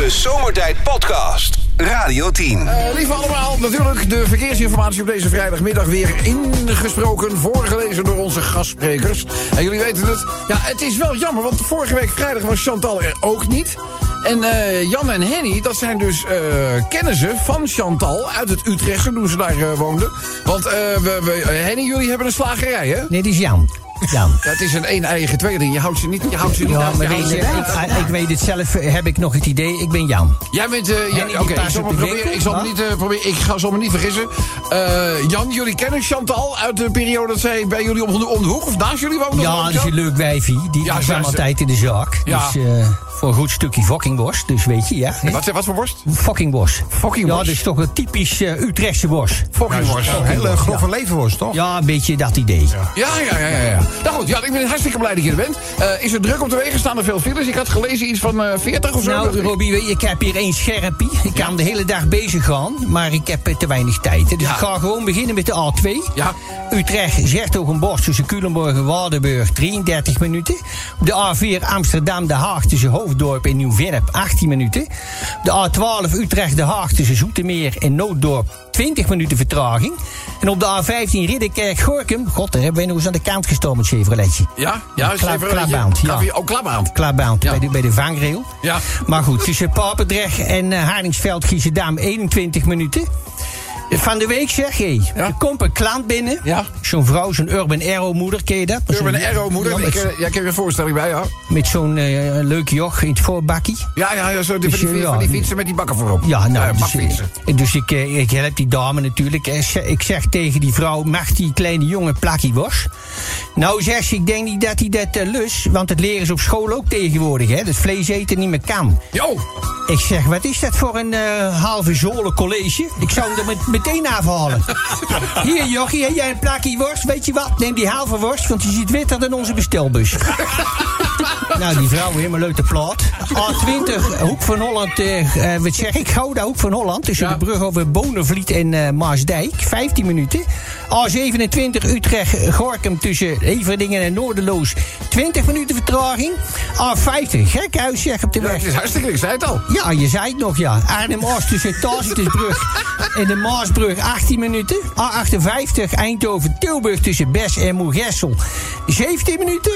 De Zomertijd Podcast. Radio 10. Eh, lieve allemaal, natuurlijk de verkeersinformatie op deze vrijdagmiddag weer ingesproken, voorgelezen door onze gastsprekers. En jullie weten het, ja, het is wel jammer, want vorige week vrijdag was Chantal er ook niet. En eh, Jan en Henny, dat zijn dus eh kennissen van Chantal uit het Utrechtse, toen ze daar woonden. Want eh, we, we, Henny, jullie hebben een slagerij, hè? Nee, die is Jan. Jan. Ja, het is een een-eigen tweeling. Je houdt ze niet, je houdt ze niet Ja, maar weet je, uit. ik, ik weet het zelf, eh, heb ik nog het idee, ik ben Jan. Jij bent... eh, die Oké, ik zal me proberen. Ik zal me wat? niet eh, proberen. Ik ga, zal me niet vergissen. Jan, jullie kennen Chantal uit de periode dat zij bij jullie om de, om de hoek of naast jullie woonde? Ja, dat is een leuk wijfie. Die Ja, ze- altijd in de zaak. Ja. Dus voor een goed stukje fokkingworst. Dus weet je, ja. Wat, wat voor worst? Fokkingworst. Fokkingworst. Ja, dat is toch een typisch eh, Utrechtse worst. Fucking worst. Een hele grove levenworst, toch? Ja, een beetje dat idee. Ja, ja, ja, ja, ja. Nou goed, ja, ik ben hartstikke blij dat je er bent. Eh, is het druk op de wegen? Staan er veel files? Ik had gelezen iets van eh 40 of zo. Nou, je, ik heb hier één scherpie. Ik kan de hele dag bezig gaan, maar ik heb te weinig tijd. hè. Dus Ja. ik ga gewoon beginnen met de A2. Ja. Utrecht, Zertogenbosch tussen Culemborg en Waardenburg, 33 minuten. De A4 Amsterdam-De Haag tussen Hoofddorp en Nieuw-Vennep, 18 minuten. De A12 Utrecht-De Haag tussen Zoetermeer en Nooddorp, 20 minuten vertraging. En op de A15 Ridderkerk-Gorkum, god, daar hebben we nog eens aan de kant gestaan met Chevroletje. Ja, ja, Kla- klaarbaand, ja. Oh, klaarbaand. Klaarbaand Ja. bij, de, bij de vangrail. Ja. Maar goed, tussen Papendrecht en uh, Haardingsveld, Giesendam 21 minuten. Van de week zeg je, Ja. er komt een klant binnen. Ja. Zo'n vrouw, zo'n Urban Arrow moeder, ken je dat? Urban Arrow moeder. Ja, Ik, eh, ja, ik heb een voorstelling bij, ja. met zo'n eh, leuk joch in het voorbakkie. Ja, ja, ja zo, die, Dus, van, die, ja, van die die- fietsen met die bakken voorop. Ja, nou, dus, eh, dus ik, eh, ik help die dame natuurlijk. Eh, Ik zeg tegen die vrouw, mag die kleine jongen plakkie was? Nou, zegt ze, ik denk niet dat hij dat eh, lust. Want het leren ze op school ook tegenwoordig, hè. Dat vlees eten niet meer kan. Jo, Ik zeg, wat is dat voor een eh, halve zolen college? Ik zou hem er met- meteen afhalen. Hier, jochie, heb jij een plakje worst? Weet je wat? Neem die halve worst, want die ziet witter dan onze bestelbus. nou, die vrouw helemaal uit de plaat. A20, Hoek van Holland, eh, eh, wat zeg ik? Gouda, Hoek van Holland. Tussen Ja. de brug over Bonenvliet en eh, Maasdijk. 15 minuten. A27, Utrecht, Gorkum tussen Everdingen en Noorderloos. 20 minuten vertraging. A50, gekhuis zeg op de ja, weg. het is hartstikke, ik zei het al. Ja, je zei het nog, ja. Arnhem-Oost tussen Tacitusbrug en de Maasbrug 18 minuten. A58 Eindhoven-Tilburg tussen Bes en Moergessel 17 minuten.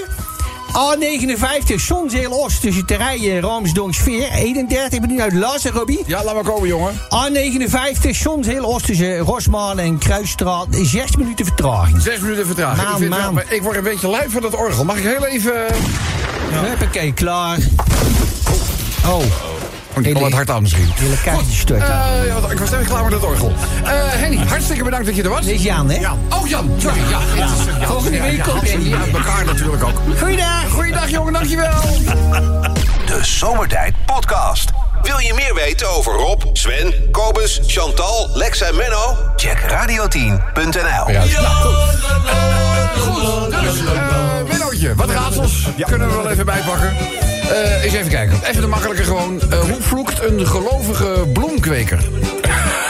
A59 Zonzeel-Oost tussen Terrein en Ramsdonksveer 31 minuten uit Lassen, Robbie. Ja, laat maar komen, jongen. A59 Zonzeel-Oost tussen Rosmaan en Kruisstraat 6 minuten vertraging. Zes minuten vertraging. Maan, ik, het ik word een beetje lui van dat orgel. Mag ik heel even... Huppakee, klaar. Oh, Oh, die komt wat hard aan misschien. hele kaartje stort aan. Eh, ja, ik was even klaar met het orgel. Eh, Henny, hartstikke bedankt dat je er was. Dit is Jan, hè? Oh, Jan. Sorry, ja. het ja, Volgende ja, week ja, komt ze Henny. uit elkaar natuurlijk ook. Goeiedag. Goeiedag, jongen. Dankjewel. De Zomertijd Podcast. Wil je meer weten over Rob, Sven, Kobus, Chantal, Lex en Menno? Check radio10.nl. Ja, nou, goed. Eh, goed. Dus, eh, wat raadsels kunnen we wel even bijpakken. Eh eens even kijken. Even de makkelijke gewoon. Eh, hoe vloekt een gelovige bloemkweker?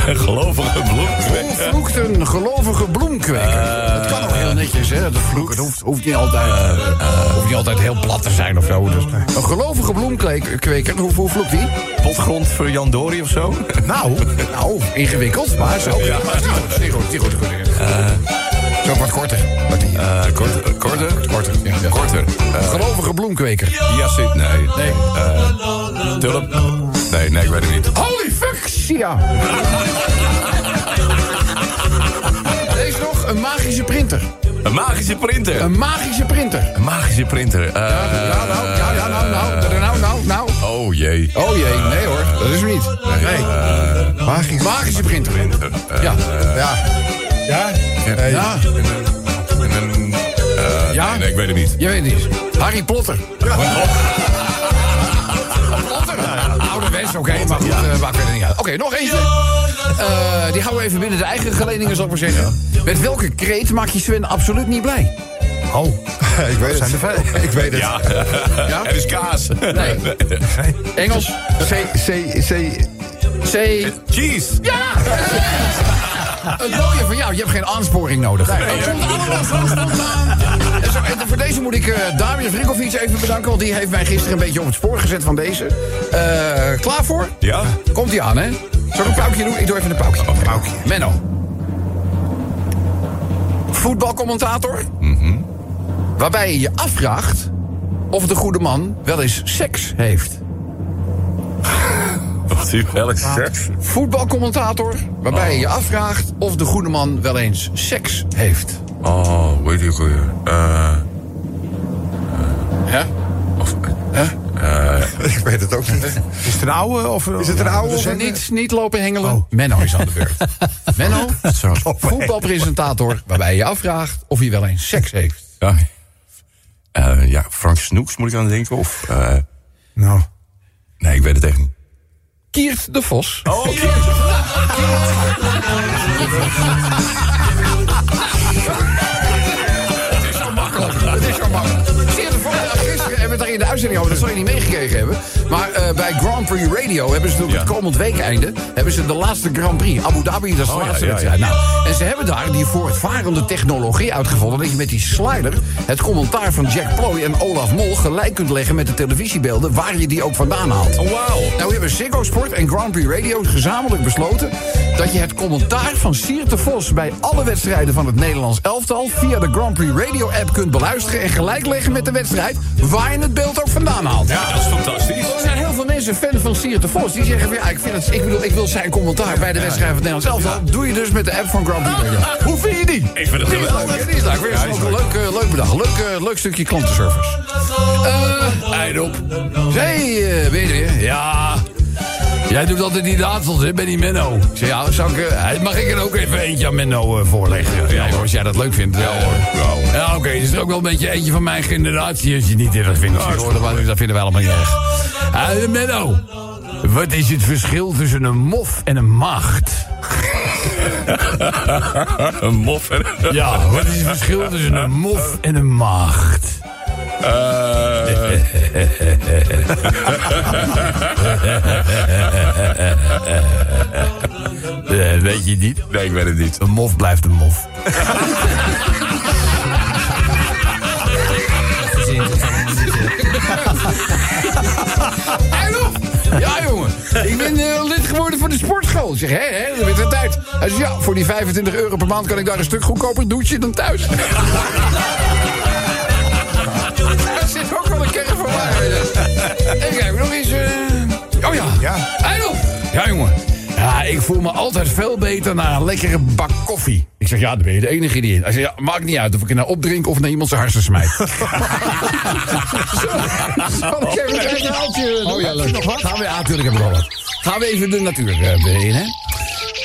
Een gelovige bloem. Hoe vloekt een gelovige bloemkweker? dat kan ook heel netjes, hè? Dat vloeken hoeft, hoeft, niet altijd, hoeft niet altijd heel plat te zijn of zo. Dus, een gelovige bloemkweker, hoe, hoe vloekt die? Potgrond voor Jan Dori of zo? Nou, nou, ingewikkeld, maar zo. Ja. Maar het is niet goed, het is niet goed, het is niet goed. het is niet goed. Zo wat korter. Wat die- Eh, kort, korter? Korter, ja. ja. Korter. Eh, Gelovige bloemkweker. Hyacint? Nee. Nee. Eh, tulp? Nee, nee, ik weet het niet. Holy fuck, Sia. Deze nog, een magische printer. Een magische printer. Een magische printer. Een magische printer. Eh, Ja, nou, ja, ja, nou, nou, nou, nou, nou. Oh jee. Oh jee, nee hoor, dat is hem niet. Nee. Magisch. Magische printer. Ja. Ja. Ja? Ja, Ja? nee, nee, ik weet het niet. je weet het niet. Harry Potter. Potter. Ouderwets, oké, maar goed, eh maakt verder niet uit. Oké, nog eentje. Eh, die houden we even binnen de eigen geledingen, zal ik maar zeggen. Met welke kreet maak je Sven absoluut niet blij? Oh, ik weet het. Ik weet het. Ja, Ja? er is kaas. Nee. Engels? C, C, C. C. Cheese. Ja! Het mooie van jou, je hebt geen aansporing nodig. Het komt allemaal zo spontaan. En, zo, en voor deze moet ik eh Damien Vrikovic even bedanken... want die heeft mij gisteren een beetje op het spoor gezet van deze. Eh, klaar voor? Ja? Komt hij aan, hè? Zal ik een pauwtje doen? Ik doe even een pauwtje. pauwtje. Menno. Voetbalcommentator. Waarbij je je afvraagt of de goede man wel eens seks heeft. Wat u welk seks? Voetbalcommentator waarbij je je afvraagt of de goede man wel eens seks heeft. Oh, weet je ook weer. Eh. Hè? Of, Hè? Ik weet het ook niet. Is het een oude? Of, Is het een oude of een... Niet, niet lopen hengelen. Menno is aan de beurt. Menno, voetbalpresentator waarbij je je afvraagt of hij wel eens seks heeft. ja. Eh, ja, Frank Snoeks moet ik aan denken. Of. eh Nou, nee, ik weet het echt niet. Kiert de Vos. Oh, Het is zo makkelijk. Het is zo makkelijk. Het daar in de uitzending over. Dat zal je niet meegekregen hebben. Maar eh, bij Grand Prix Radio hebben ze natuurlijk het komend weekeinde... hebben ze de laatste Grand Prix. Abu Dhabi, dat is de Oh, laatste ja, wedstrijd. Nou, en ze hebben daar die voortvarende technologie uitgevonden... dat je met die slider het commentaar van Jack Ploy en Olaf Mol... gelijk kunt leggen met de televisiebeelden... waar je die ook vandaan haalt. Oh, wauw. Nou hebben Ziggo Sport en Grand Prix Radio gezamenlijk besloten... dat je het commentaar van Siert de Vos... bij alle wedstrijden van het Nederlands elftal... via de Grand Prix Radio-app kunt beluisteren... en gelijk leggen met de wedstrijd... waar je het beeld ook vandaan haalt. Ja, dat is fantastisch. Er zijn heel veel mensen fan van Siert de Vos. Die zeggen ja, ik, vind het, ik, bedoel, ik wil zijn commentaar bij de wedstrijd van het Nederlands elftal. Doe je dus met de app van Grand Prix Radio. Hoe vind je die? Ik vind het is leuk, geweldig. hè? Die is leuk. Ja, is een leuk, eh, leuk bedag. Leuk, eh, leuk stukje klantenservice. Eh, Eindop. Hey, eh, je, ja... Jij doet altijd die raadsels, hè, die Menno. Ik zeg, ja, zou ik, eh, mag ik er ook even eentje aan Menno eh, voorleggen? Ja, hoor, als jij dat leuk vindt. Ja, hoor. Ja, oké, is er ook wel een beetje eentje van mijn generatie, als je niet erg vindt. Zeg, hoor, dat, dat vinden wij allemaal niet erg. Eh, Menno, wat is het verschil tussen een mof en een maagd? Een mof en... Ja, wat is het verschil tussen een mof en een maagd? Eh, weet je niet? Nee, ik weet het niet. Een mof blijft een mof. Hallo? Ja, jongen. Ik ben eh, lid geworden van de sportschool. Ik zeg, hé, hé, dat werd het tijd. Hij zegt, ja, voor die 25 euro per maand kan ik daar een stuk goedkoper douchen dan thuis. Er zit ook wel een kern van waarheid. Even kijken, nog eens... eh, Oh ja. Ja. Hallo. Ja, jongen. Ja, ik voel me altijd veel beter na een lekkere bak koffie. Ik zeg, ja, dan ben je de enige die in. Hij zegt, ja, maakt niet uit of ik er nou opdrink of naar iemand zijn harsen smijt. Zal ik even een klein? Oh ja, leuk. Gaan we, natuurlijk heb ik wel wat. Gaan we even de natuur uh, in, hè?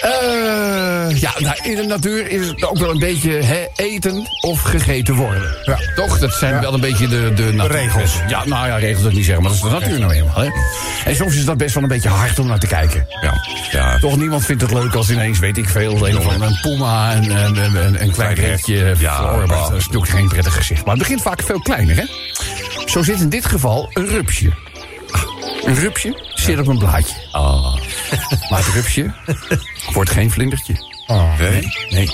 Eh, ja, nou, in de natuur is het ook wel een beetje hè, eten of gegeten worden. Ja. Toch? Dat zijn wel een beetje de, de natuur. regels. Ja, nou ja, regels wil ik niet zeggen, maar dat is de natuur nou eenmaal. Hè? En soms is dat best wel een beetje hard om naar te kijken. Ja. ja. Toch niemand vindt het leuk als ineens, weet ik veel, een of andere een puma en een, een, een, klein reetje Ja. Dat is natuurlijk geen prettig gezicht. Maar het begint vaak veel kleiner, hè? Zo zit in dit geval een rupsje. Een rupsje zit op een blaadje. Ah. Maar het rupsje wordt geen vlindertje. Nee? Nee.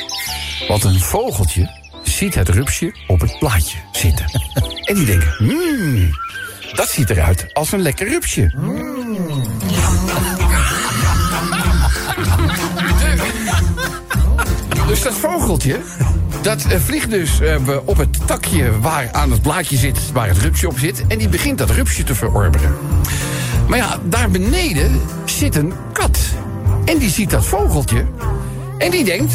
Want een vogeltje ziet het rupsje op het blaadje zitten. En die denkt, hmm, dat ziet eruit als een lekker rupsje. Dus dat vogeltje, dat eh, vliegt dus eh, op het takje waar aan het blaadje zit, waar het rupsje op zit. En die begint dat rupsje te verorberen. Maar ja, daar beneden zit een kat. En die ziet dat vogeltje. En die denkt...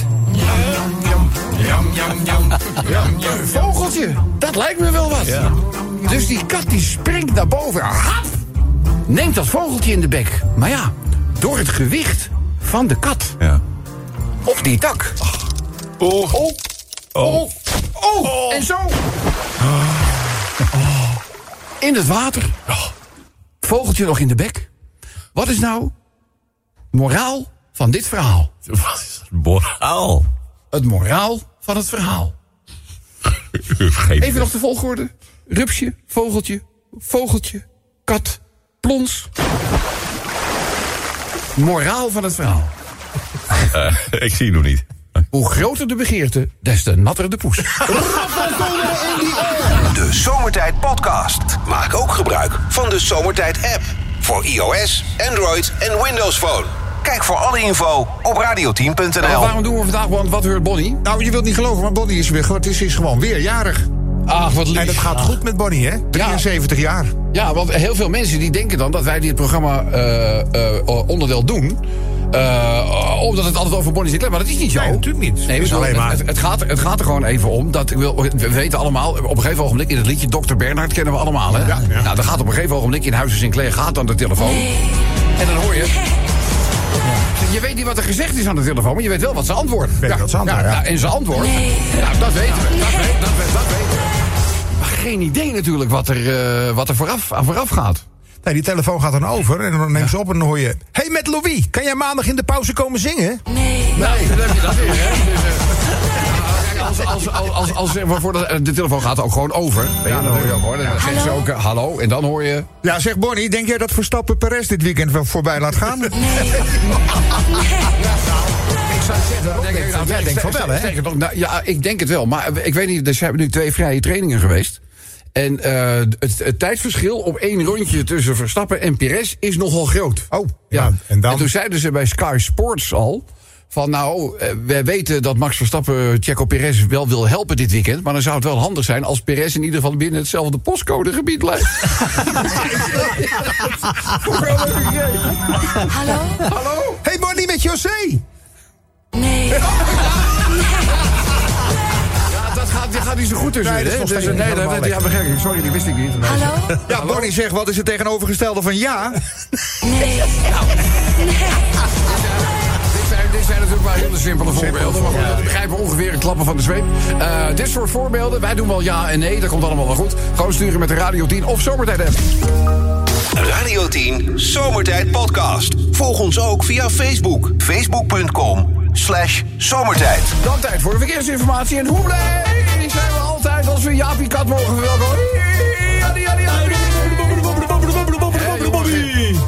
Een vogeltje, dat lijkt me wel wat. Dus die kat die springt naar boven. Hap! Neemt dat vogeltje in de bek. Maar ja, door het gewicht van de kat Ja. op die tak. Oh. Oh, oh, oh, en zo. In het water. Vogeltje nog in de bek. Wat is nou moraal van dit verhaal? Wat is dat? Moraal. Het moraal van het verhaal. Vergeet Even nog de volgorde. Rupsje, vogeltje, vogeltje, kat, plons. Moraal van het verhaal. Eh, ik zie het nog niet. Hoe groter de begeerte, des te natter de poes. De Zomertijd Podcast. Maak ook gebruik van de Zomertijd app. Voor iOS, Android en Windows Phone. Kijk voor alle info op radioteam.nl. Nou, waarom doen we vandaag, want wat hoort Bonnie? Nou, je wilt niet geloven, maar Bonnie is weer. Het is, is gewoon weer jarig. Ach, wat lief. En het gaat goed met Bonnie, hè? 73 jaar. Ja, want heel veel mensen die denken dan dat wij dit programma eh, eh, onderdeel doen. Eh, omdat het altijd over Bonnie zit. Maar dat is niet zo. Nee, natuurlijk niet. Nee, Het alleen maar- het, het, gaat, het gaat er gewoon even om. Dat, ik wil, we weten allemaal, op een gegeven ogenblik in het liedje... Dr. Bernhard kennen we allemaal, hè? Ja, ja. Nou, dan gaat op een gegeven ogenblik in Huizen Sinclair... gaat dan de telefoon. En dan hoor je... Je weet niet wat er gezegd is aan de telefoon, maar je weet wel wat ze antwoorden. Weet wat ze antwoorden, ja. nou, en ze antwoord. Nou, dat weten we. Dat, weet, dat, weet- dat weten we. Maar geen idee natuurlijk wat er, eh, wat er vooraf, aan vooraf gaat. Nee, die telefoon gaat dan over en dan neemt ze op en dan hoor je... hey, met Louis, kan jij maandag in de pauze komen zingen? Nee, dan heb je dat weer, hè? Dus, eh, als, als, als, als, als, waarvoor de, de telefoon gaat ook gewoon over. Ja, dan hoor je ook hoor. Dan zeggen ze ook eh, hallo en dan hoor je. Ja, zeg Bonnie, denk jij dat Verstappen Perez dit weekend wel voorbij laat gaan? Ik zou zeggen, denk ik, nou, jij denkt van wel, hè? nou, ja, ik denk het wel. Maar ik weet niet, er zijn nu twee vrije trainingen geweest. En eh, het, het tijdsverschil op één rondje tussen Verstappen en Perez is nogal groot. Oh, ja, en dan? toen zeiden ze bij Sky Sports al. Van nou, eh, wij weten dat Max Verstappen Checo Perez wel wil helpen dit weekend. Maar dan zou het wel handig zijn als Perez in ieder geval binnen hetzelfde postcodegebied blijft. Hallo? Hallo? hey Bonnie, met José! Nee. Gaat, niet zo goed tussen. Nee, dat is Dus, steeds nee, dat, ja, begrijp ik. Sorry, die wist ik niet. Hallo? Ja, Bonnie zegt, wat is het tegenovergestelde van ja? Nee. Dit zijn, dit zijn natuurlijk wel hele simpele voorbeelden. Maar goed, we begrijpen ongeveer het klappen van de zweep. Eh, dit soort voorbeelden, wij doen wel ja en nee. Dat komt allemaal wel goed. Gewoon sturen met de Radio 10 of Zomertijd app. Radio 10 Zomertijd Podcast. Volg ons ook via Facebook. Facebook.com slash zomertijd. Dan tijd voor de verkeersinformatie. En hoe blij altijd als we Jaapie Kat mogen verwelkomen.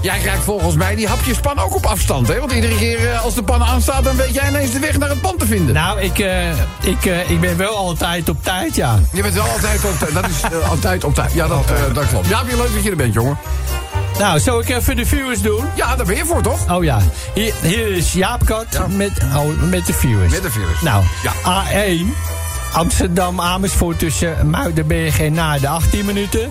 Jij krijgt volgens mij die hapjespan ook op afstand, hè? Want iedere keer eh, als de pan aanstaat, dan weet jij ineens de weg naar het pand te vinden. Nou, ik, eh, ik, eh, ik ben wel altijd op tijd, ja. Je bent wel altijd op tijd. Dat is altijd op tijd. Ja, dat, dat klopt. Jaapie, leuk dat je er bent, jongen. Nou, zal ik even de viewers doen? Ja, daar ben je voor, toch? Oh ja, hier, hier is Jaap Kat met, oh, met de viewers. Met de viewers. Nou, Ja. A1. Amsterdam Amersfoort tussen Muidenberg en Naarden 18 minuten.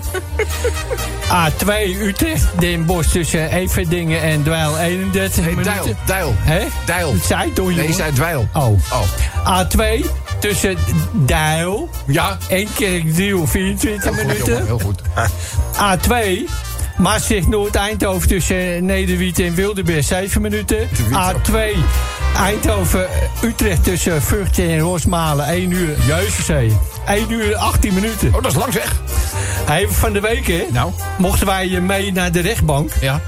A2 Utrecht Den Bosch tussen Everdingen en Dweil 31 Nee, minuten. Deil. Deil. Hè? Deil. Toch, Nee, zei dweil. Oh. Oh. A2 tussen Deil Ja. en Kerkdriel 24 Heel goed, minuten. jongen, heel goed. A2, Maastricht Noord-Eindhoven tussen Nederwiet en Wildeberg 7 minuten. A2, Eindhoven Utrecht tussen Vught en Rosmalen 1 uur. Jezus, 1 uur 18 minuten. Oh, dat is lang zeg. Hey, van de week, hè? Nou. Mochten wij eh, mee naar de rechtbank. Ja.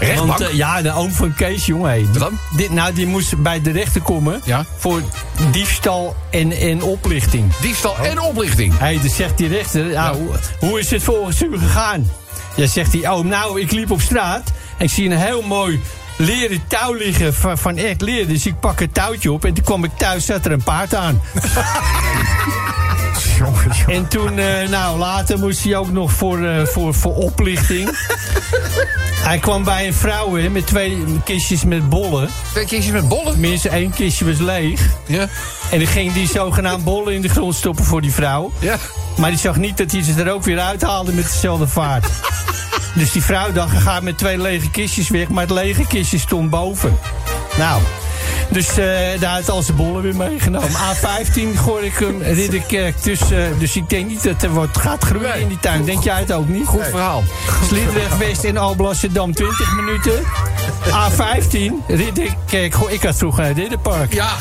Rechtbank? Want eh, ja, de oom van Kees, jongen. Hey, Wat dan? Dit, nou, die moest bij de rechter komen. Ja. Voor diefstal en, en oplichting. Diefstal en oplichting. Hé, dan zegt die rechter, ja, hoe, hoe is het volgens u gegaan? Ja, zegt hij, oh, nou, ik liep op straat en ik zie een heel mooi leren touw liggen van, van echt leer. Dus ik pak het touwtje op en toen kwam ik thuis, zat er een paard aan. Jongen, jongen. En toen, eh, nou, later moest hij ook nog voor, eh, voor, voor oplichting. Hij kwam bij een vrouw hè, met twee kistjes met bollen. Twee kistjes met bollen. Tenminste, één kistje was leeg. Ja. En dan ging die zogenaamd bollen in de grond stoppen voor die vrouw. Ja. Maar die zag niet dat hij ze er ook weer uithaalde met dezelfde vaart. dus die vrouw dacht, ga met twee lege kistjes weg. Maar het lege kistje stond boven. Nou, dus eh, daar had al zijn bollen weer meegenomen. A15 gooi ik hem Ridderkerk tussen. dus ik denk niet dat er wat gaat groeien in die tuin. Denk jij het ook niet? Goed verhaal. Sliedrecht West en Alblasserdam 20 minuten. A15 Ridderkerk. Goh, ik had vroeger een Ridderpark. Ja.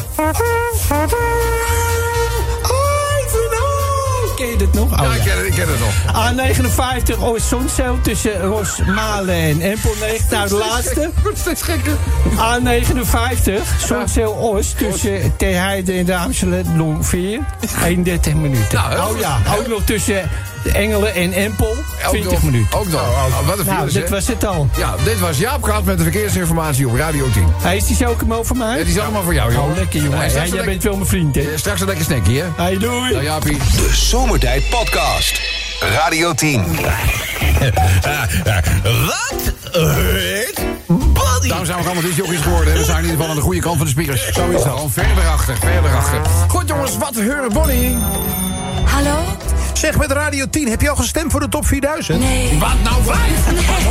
Dat nog? Oh, Ja, ik ken het, ik ken het nog. A59 Oost-Zonzeel tussen Rosmalen en Empelneeg. Nou, de laatste. Wordt steeds gekker. A59 Zonzeel-Oost tussen Terheide en Raamselen Longveer. 31 minuten. Nou, oh ja, ook nog tussen De Engelen en Empel, Ook 20 nog. minuten. Ook nog. Oh, wat een Nou, virus, dit was het al. Ja, dit was Jaap Gat met de verkeersinformatie op Radio 10. Hij is die zo ook over mij? Het is allemaal voor jou, joh. Oh, lekker jongen. Ja, Ja, straks, jij bent wel mijn vriend, hè? straks een lekker snackje, hè? Hey, doei. Nou, Jaapie. De Zomertijd Podcast. Radio 10. Wat? Body. Daarom zijn we allemaal disjockeys geworden. hè. We zijn in ieder geval aan de goede kant van de speakers. Zo is dat. Gewoon verder achter, verder achter. Goed jongens, wat heuren Bonnie? Hallo? Zeg, met Radio 10, heb je al gestemd voor de top 4000? Nee. Wat nou vijf? Ik nou?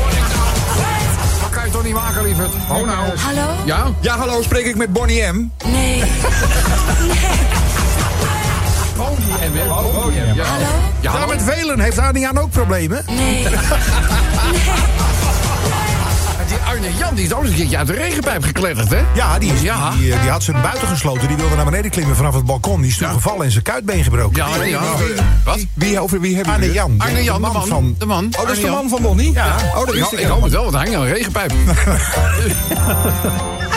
Dat kan je toch niet maken, lieverd? Oh nou. Hallo? Ja? Ja, hallo, spreek ik met Bonnie M? Nee. Bonnie en Wim. Bonnie en Ja. Hallo? Ja, Ja, hallo? met velen heeft Adriaan ook problemen. Nee. Die Arne Jan die is ook een keertje uit de regenpijp gekletterd, hè? Ja, die, is, Ja. Die, eh, die had zijn buiten gesloten. Die wilde naar beneden klimmen vanaf het balkon. Die is toen Ja. gevallen en zijn kuitbeen gebroken. Ja, Arne Jan. Wat? Wie, over wie hebben Arne we Jan. Arne Jan, de man. van... De man. Oh, dat is Arne de man van Bonnie? Ja. Oh, dat Ja, wist ik ik hoop het wel, want hij hangt aan een regenpijp.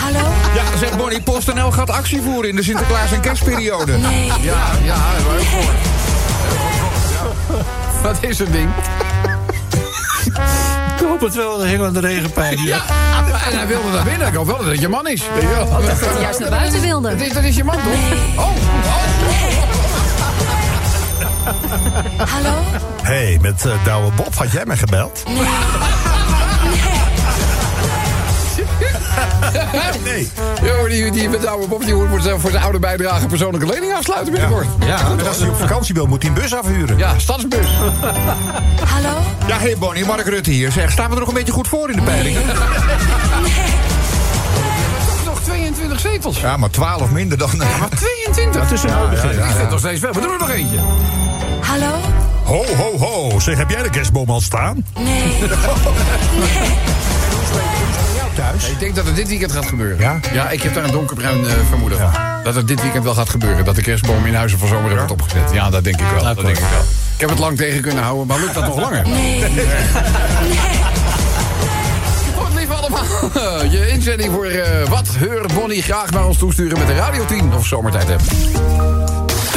Hallo? Ja, zeg Bonnie, PostNL gaat actie voeren in de Sinterklaas- en kerstperiode. Nee. Ja, ja, dat. Wat is het ding? Ik hoop het wel, de hengende regenpijp. Ja, en hij wilde naar binnen. Ik hoop wel dat het je man is. Ja. Dat hij juist naar buiten wilde. Dat is, dat is je man, toch? Oh, Hallo? hey, met uh, Douwe Bob had jij mij gebeld? Nee. Nee. Yo, die, die met oude Bob die moet voor zijn, oude bijdrage persoonlijke lening afsluiten binnenkort. Ja, En als hij op vakantie wil, moet hij een bus afhuren. ja stadsbus. Hallo? Ja, hey Bonnie, Mark Rutte hier. Zeg, staan we er nog een beetje goed voor in de peilingen? Toch nog 22 zetels. Ja, maar 12 minder dan... eh, Maar 22? Dat is een ja, ja, Ik vind ja. het nog steeds veel. We doen er nog eentje. Hallo? Ho, ho, ho. Zeg, heb jij de kerstboom al staan? Nee. Thuis? Ik denk dat het dit weekend gaat gebeuren. Ja? Ja, ik heb daar een donkerbruin eh, vermoeden van. Dat het dit weekend wel gaat gebeuren. Dat de kerstboom in Huizen van Zomer wordt opgezet. Ja, dat denk ik wel. Dat denk ik wel. Ik heb het lang tegen kunnen houden, maar lukt dat nog langer? Nee. Goed, lief allemaal. Je inzending voor eh, wat heurt Bonnie graag naar ons toesturen met de Radio 10 of zomertijd hebt.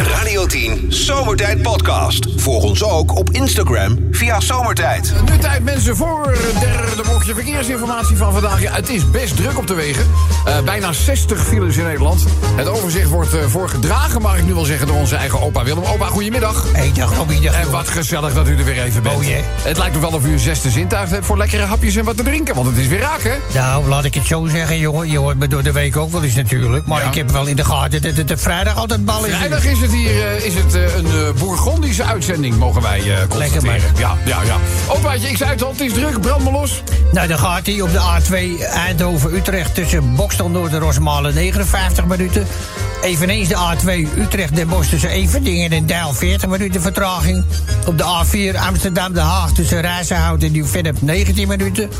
Radio 10 Zomertijd Podcast. Volg ons ook op Instagram via Zomertijd. Nu tijd mensen voor het derde blokje verkeersinformatie van vandaag. Ja, het is best druk op de wegen. Eh, bijna 60 files in Nederland. Het overzicht wordt eh, voorgedragen, mag ik nu wel zeggen, door onze eigen opa Willem. Opa, goedemiddag. Hey, dag dag En wat gezellig dat u er weer even bent. Oh, jee. Het lijkt me wel of u een zesde zintuig hebt voor lekkere hapjes en wat te drinken. Want het is weer raak, hè? Nou, laat ik het zo zeggen, jongen. Je hoort me door de week ook wel eens natuurlijk. Maar Ja. ik heb wel in de gaten dat het vrijdag altijd bal is. Vrijdag is het hier eh, is het, eh, een eh, Bourgondische uitzending, mogen wij constateren. maar. Ja, ja, ja. Opaatje, ik zei het al, het is druk, brand maar los. Nou, dan gaat hij op de A2 Eindhoven-Utrecht tussen Bokstel Noord en Rosmalen 59 minuten. Eveneens de A2 Utrecht-Den Bosch tussen Everdingen en Dijl 40 minuten vertraging. Op de A4 Amsterdam-Den Haag tussen Rijzenhout en Nieuw-Vennep 19 minuten.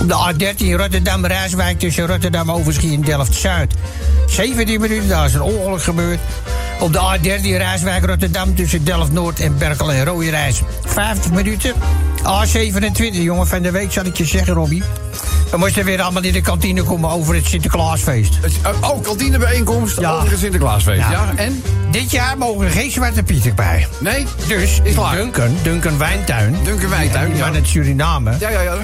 Op de A13 Rotterdam-Rijswijk tussen Rotterdam-Overschie en Delft-Zuid 17 minuten. Daar is een ongeluk gebeurd. Op de A13 Rijswijk-Rotterdam tussen Delft-Noord en Berkel en Rooijerijs 50 minuten. A27, jongen, van de week zal ik je zeggen, Robbie. We moesten weer allemaal in de kantine komen over het Sinterklaasfeest. Eh, Oh, kantinebijeenkomst Ja. over het Sinterklaasfeest. Ja. Ja. en? Dit jaar mogen er geen Zwarte Pieten bij. Nee? Dus Is. Duncan, Duncan Wijntuin, Duncan Wijntuin, ja. van het Suriname... Ja, ja, ja.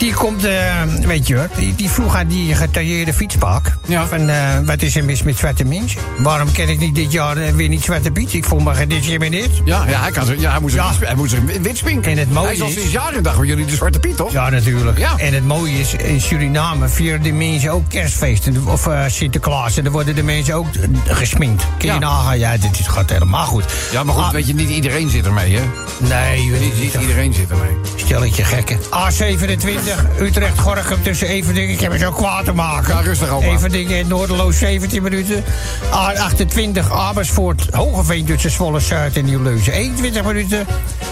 Die komt, eh, weet je wat, die, die vroeg aan die getailleerde fietspak... Ja. van, eh, wat is er mis met zwarte mensen? Waarom ken ik niet dit jaar eh, weer niet Zwarte Piet? Ik voel me niet. Ja, ja, hij, kan ja, hij moet zich, Ja. hij moet zich wit spinken. En het mooie hij is al is- sinds jaren dag bij jullie de Zwarte Piet, toch? Ja, natuurlijk. Ja. En het mooie is, in Suriname vieren de mensen ook kerstfeesten. Of eh, Sinterklaas. En dan worden de mensen ook eh, gesminkt. Kun je Ja. nagaan? Ja, dit gaat helemaal goed. Ja, maar goed, Ah, weet je, niet iedereen zit ermee, hè? Nee, je weet Niet, niet. niet iedereen zit ermee. Stelletje gekken. A27, Utrecht, Gorgum tussen Everdingen. Ik heb het zo kwaad te maken. Ja, rustig, opa. Everdingen en Noorderloos 17 minuten. A28, Amersfoort, Hogeveen tussen Zwolle, Zuid en Nieuw-Leuzen 21 minuten.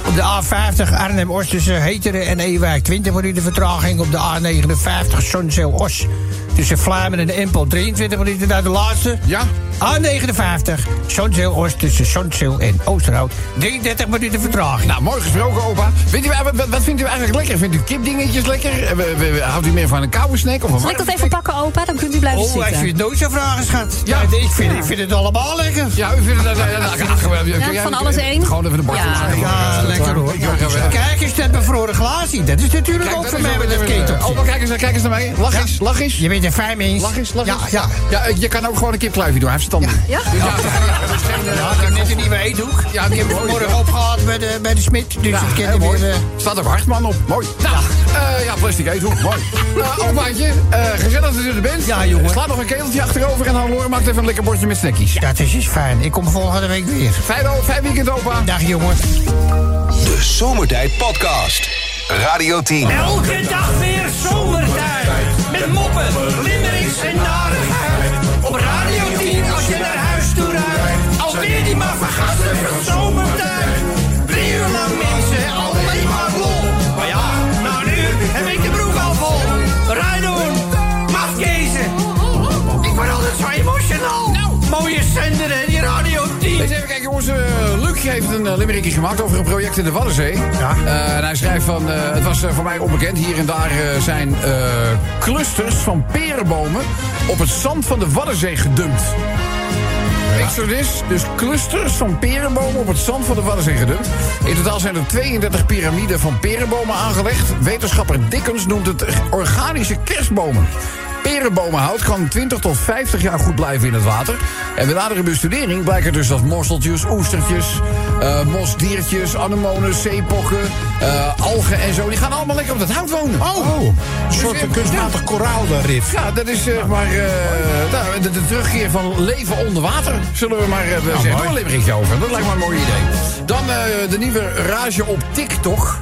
Op de A50 Arnhem-Oost tussen Heteren en Ewijk 20 minuten vertraging. Op de A59 Zonzeel-Os tussen Vlaanderen en Empel 23 minuten. Naar de laatste. Ja? A59. Zonzeel Oost tussen Zonzeel en Oosterhout. 33 minuten vertraging. Nou, mooi gesproken, opa. Vindt u, wat, wat- vindt u eigenlijk lekker? Vindt u kipdingetjes lekker? Eh, Houdt u meer van een koude snack of een Zal ik dat even pakken, opa? Dan kunt u blijven Oh, als zitten. je het nooit zo vragen, schat. Ja. Ja, ik, vind, ik vind het allemaal lekker. Ja, u vindt het... Ja, nou, wel, kun jij- van alles één? Gewoon even de bord Ja. Ja, lekker hoor. Kijk eens, dat bevroren glaasje. Dat is natuurlijk Kijk, ook voor mij met het even- keteltje. Oh, maar kijk eens, kijk eens naar mij. Lach Ja. eens, lach eens. Je bent een fijn mens. Lach eens, lach Ja, eens. ja. ja eh, je kan ook gewoon een kipkluifje doen. Hij heeft verstand. Ja? Ja, dat is geen, eh, Ja, ik heb net een nieuwe eethoek. Ja, die die heb ik mooi, vanmorgen ja. opgehaald bij de, bij de smid. Dus Ja, het heel kan mooi. weer... eh, Staat er Hartman op. Mooi. Nou, eh, ja, plastic eethoek. Mooi. Nou, opaatje, eh gezellig dat u er bent. Ja, jongen. Sla nog een keteltje achterover en dan Loor maakt even een lekker bordje met snackies. Dat is dus fijn. Ik kom volgende week weer. Fijn, fijn weekend, opa. Dag jongen. De Zomertijd Podcast. Radio 10. Elke dag weer zomertijd. Met moppen, limmerings en narigheid. Op Radio 10 als je naar huis toe rijdt. Alweer die maar vergassen van zomertijd. Eens even kijken, jongens. eh, Luc heeft een uh, limerickje gemaakt over een project in de Waddenzee. Ja. Eh, en hij schrijft van, het was voor mij onbekend. Hier en daar zijn clusters van perenbomen op het zand van de Waddenzee gedumpt. Exodus, dus clusters van perenbomen op het zand van de Waddenzee gedumpt. In totaal zijn er 32 piramiden van perenbomen aangelegd. Wetenschapper Dickens noemt het organische kerstbomen. Perenbomenhout kan 20 tot 50 jaar goed blijven in het water. En bij nadere bestudering blijkt er dus dat mosseltjes, oestertjes, eh, mosdiertjes, anemones, zeepokken, eh, algen en zo... die gaan allemaal lekker op dat hout wonen. Oh, een soort Dus, kunstmatig koraalrif. Ja, dat is zeg maar eh, nou, de, de terugkeer van leven onder water. Zullen we maar uh, zeggen. Doe een over. Dat lijkt me een mooi idee. Dan de nieuwe rage op TikTok.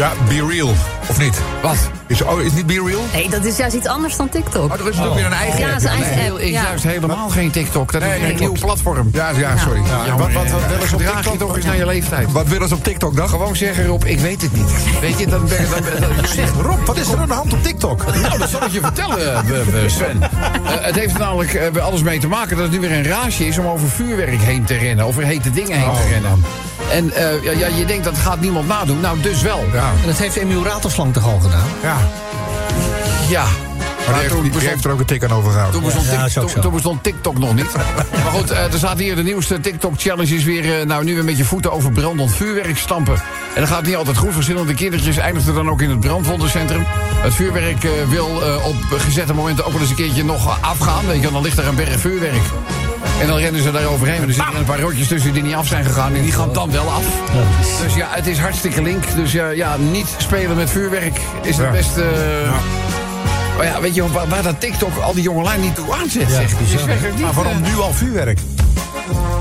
Ja, Be Real. Of niet? Wat? Is, oh, is niet Be Real? Nee, dat is juist iets anders dan TikTok. Oh, er is ook weer een eigen Ja, app. zijn eigen Nee, app. is Ja. juist helemaal geen TikTok. Dat Nee, is nee, een nieuw platform. Ja, ja, sorry. Ja, wat, wat, wat willen ze op je TikTok? toch eens naar je leeftijd. Wat willen ze op TikTok dan? Gewoon zeggen Rob, ik weet het niet. Weet je, dan ben dan, dan, Zeg, Rob, wat is er aan de hand op TikTok? Nou, dat zal ik je vertellen, eh, Sven. Eh, het heeft er namelijk eh, alles mee te maken dat het nu weer een raasje is om over vuurwerk heen te rennen. Over hete dingen heen te rennen. En eh, ja, ja, je denkt dat gaat niemand nadoen. Nou, dus wel. Ja, En dat heeft Emiel Ratelslang toch al gedaan? ja. Ja. Maar die heeft, die heeft er ook een tik aan overgehouden. Toen bestond, Ja, Tik- is ook toen- bestond TikTok nog niet. maar goed, eh, er staat hier de nieuwste TikTok-challenge is weer... eh, nou, nu weer met je voeten over brandend vuurwerk stampen. En dat gaat niet altijd goed. Verschillende kindertjes eindigden dan ook in het brandwondencentrum. Het vuurwerk eh, wil eh, op gezette momenten ook wel eens een keertje nog afgaan. Weet je, wel, dan ligt er een berg vuurwerk. En dan rennen ze daar overheen. En er zitten er een paar rotjes tussen die niet af zijn gegaan. En die gaan dan wel af. Dus ja, het is hartstikke link. Dus ja, ja niet spelen met vuurwerk is het Ja. beste... Maar ja, weet je waar, waar dat TikTok al die jongelui niet toe aanzet, zeg. Is werkelijk niet, Maar waarom eh, nu al vuurwerk?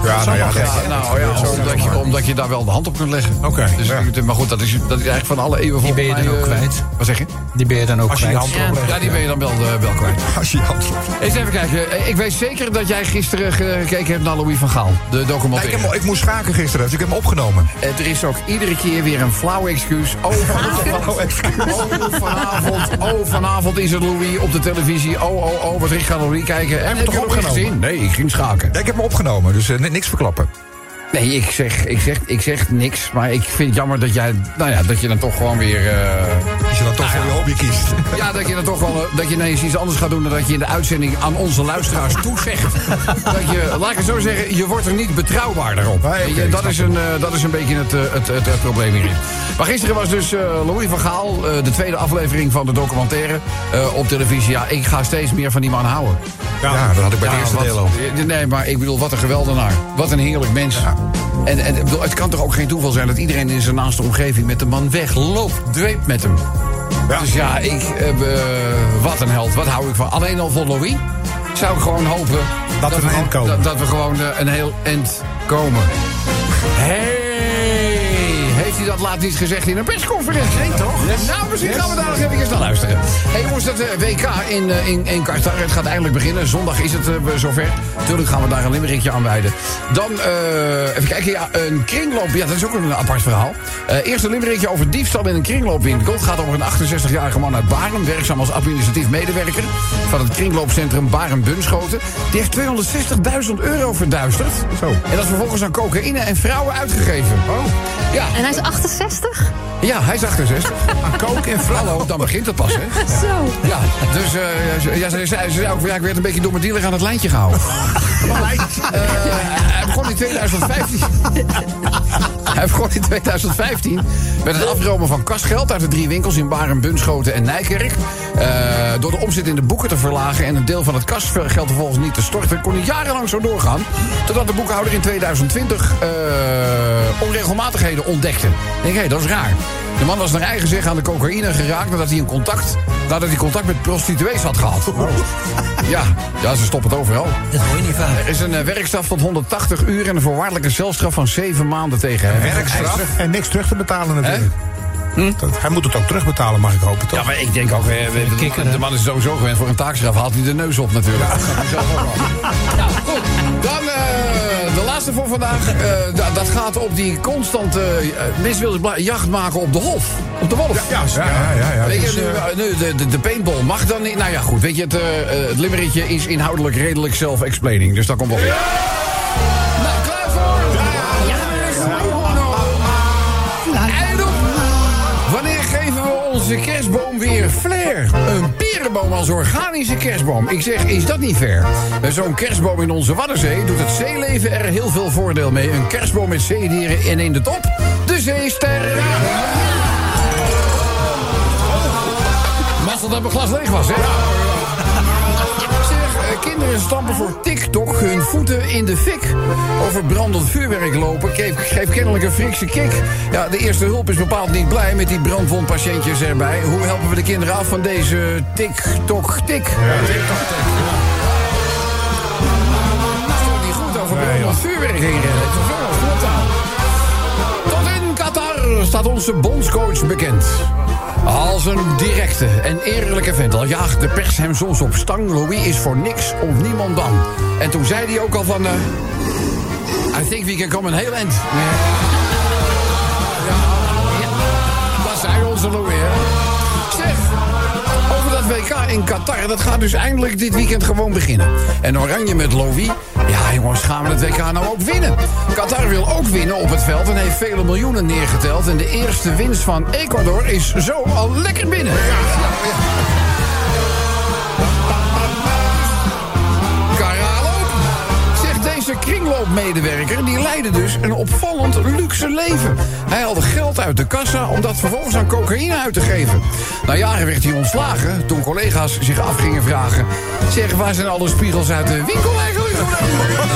Ja, nou ja, ja, dat- nou ja, zo, omdat, je, omdat je daar wel de hand op kunt leggen. Oké, Dus, ja. Maar goed, dat is, dat is eigenlijk van alle eeuwen Die ben je mij, dan ook eh, kwijt. Wat zeg je? Die ben je dan ook Als je je kwijt. hand erop legt. Ja, die ben je dan wel, eh, wel kwijt. Als je je hand erop legt. Eens even kijken. Eh, Ik weet zeker dat jij gisteren gekeken hebt naar Louis van Gaal. De Nee, ik, documentaire. heb, hem- ik moest schaken gisteren, dus ik heb hem opgenomen. Er is ook iedere keer weer een flauw excuus. Oh, vanavond, oh, vanavond, oh, vanavond is het Louis op de televisie. Oh, oh, oh, wat ik ga Louis kijken. En hem heb toch je nog niet opgenomen? gezien? Nee, ik ging schaken. Ja, ik heb hem opgenomen, dus eh, ni- niks verklappen. Nee, ik zeg, ik, zeg, ik zeg niks. Maar ik vind het jammer dat jij, nou ja, dat je dan toch gewoon weer... eh, je dan toch voor je hobby kiest. ja, dat je dan toch wel, eh, dat je ineens iets anders gaat doen... dan dat je in de uitzending aan onze luisteraars toezegt. dat je, laat ik het zo zeggen, je wordt er niet betrouwbaarder op. Nee, je, dat, is een, eh, dat is een beetje het, eh, het, het, het probleem hierin. Maar gisteren was dus eh, Louis van Gaal, de tweede aflevering van de documentaire op televisie. Ja, ik ga steeds meer van die man houden. Ja, dat had ik bij het Ja, eerste wat- deel al. Nee, maar ik bedoel, wat een geweldenaar. Wat een heerlijk mens. En, en het kan toch ook geen toeval zijn dat iedereen in zijn naaste omgeving met de man wegloopt, dweept met hem. Ja. Dus ja, ik, eh, eh, wat een held. Wat hou ik van? Alleen al voor Louis zou ik gewoon hopen Dat we een eind komen. Dat, dat we gewoon eh, een heel eind komen. Laat niet gezegd in een persconferentie. Nee, toch? Nou, misschien gaan we daar nog even naar luisteren. Hé jongens, dat eh, WK in, eh, in, in Qatar, het gaat eindelijk beginnen. Zondag is het eh, zover. Tuurlijk gaan we daar een limmerikje aan wijden. Dan, even kijken, ja, een kringloop. Ja, dat is ook een apart verhaal. Eerst een limmerikje over diefstal in een kringloopwinkel. Het gaat over een 68-jarige man uit Baren, werkzaam als administratief medewerker van het kringloopcentrum Baren Bunschoten. Die heeft 260.000 euro verduisterd. Zo. En dat is vervolgens aan cocaïne en vrouwen uitgegeven. Oh. Ja, En hij is 68? ja, hij is 68. Aan kook en Hallo, dan begint het pas, hè? Zo. Ja, dus eh, ja, ze zei, ze zei ook, ja, ik werd een beetje door mijn dealer aan het lijntje gehouden. Eh, hij begon in 2015. hij begon in 2015 met het afromen van kasgeld uit de drie winkels in Baren, Bunschoten en Nijkerk. Eh, door de omzet in de boeken te verlagen en een deel van het kasgeld vervolgens niet te storten, kon hij jarenlang zo doorgaan. Totdat de boekhouder in 2020 eh, onregelmatigheden ontdekte. Ik denk, hé, dat is raar. De man was naar eigen zeg aan de cocaïne geraakt nadat hij, een contact, nadat hij contact met prostituees had gehad. Ja, ja, ze stoppen het overal. Dat hoor je niet vaak. Er is een eh, werkstraf tot 180 uur en een voorwaardelijke celstraf van 7 maanden tegen hem. Werkstraf en niks terug te betalen natuurlijk. Hm? Dat- hij moet het ook terugbetalen, mag ik hopen, toch? Ja, maar ik denk ook, eh, de, kikker, de hè? man is sowieso gewend voor een taakstraf. Haalt hij de neus op natuurlijk. Nou, goed. Dan eh, laatste voor vandaag. Eh, da- dat gaat op die constante... mensen willen bla- jacht maken op de hof. Op de wolf. Ja, ja, ja. ja, ja. Weet je, Dus, nu, eh, nu, de, de, de paintball mag dan niet. Nou ja, goed. Weet je, het, eh, het limmeretje is inhoudelijk redelijk self-explaining. Dus dat komt wel weer. Onze kerstboom weer flair? Een perenboom als organische kerstboom. Ik zeg, is dat niet fair? Met zo'n kerstboom in onze Waddenzee doet het zeeleven er heel veel voordeel mee. Een kerstboom met zeedieren en in de top de zeester. Mazzel dat mijn glas leeg was, hè? Kinderen stampen voor TikTok hun voeten in de fik. Over brandend vuurwerk lopen geeft kennelijk een frikse kick. Ja, de eerste hulp is bepaald niet blij met die brandwondpatiëntjes erbij. Hoe helpen we de kinderen af van deze TikTok-tik? TikTok-tik. Goed over brandend vuurwerk heen rennen. Tot in Qatar staat onze bondscoach bekend. Als een directe en eerlijke vent. Al jaagt de pers hem soms op stang. Louis is voor niks of niemand bang. En toen zei hij ook al van... eh, I think we can come een heel eind. Ja, ja, dat zei onze Louis, over dat WK in Qatar, dat gaat dus eindelijk dit weekend gewoon beginnen. En Oranje met Louis, jongens, gaan we het WK nou ook winnen? Qatar wil ook winnen op het veld en heeft vele miljoenen neergeteld. En de eerste winst van Ecuador is zo al lekker binnen. Ja. Zegt deze kringloopmedewerker, die leidde dus een opvallend luxe leven. Hij haalde geld uit de kassa om dat vervolgens aan cocaïne uit te geven. Na jaren werd hij ontslagen toen collega's zich af gingen vragen... zeg, waar zijn alle spiegels uit de winkel eigenlijk gebleven?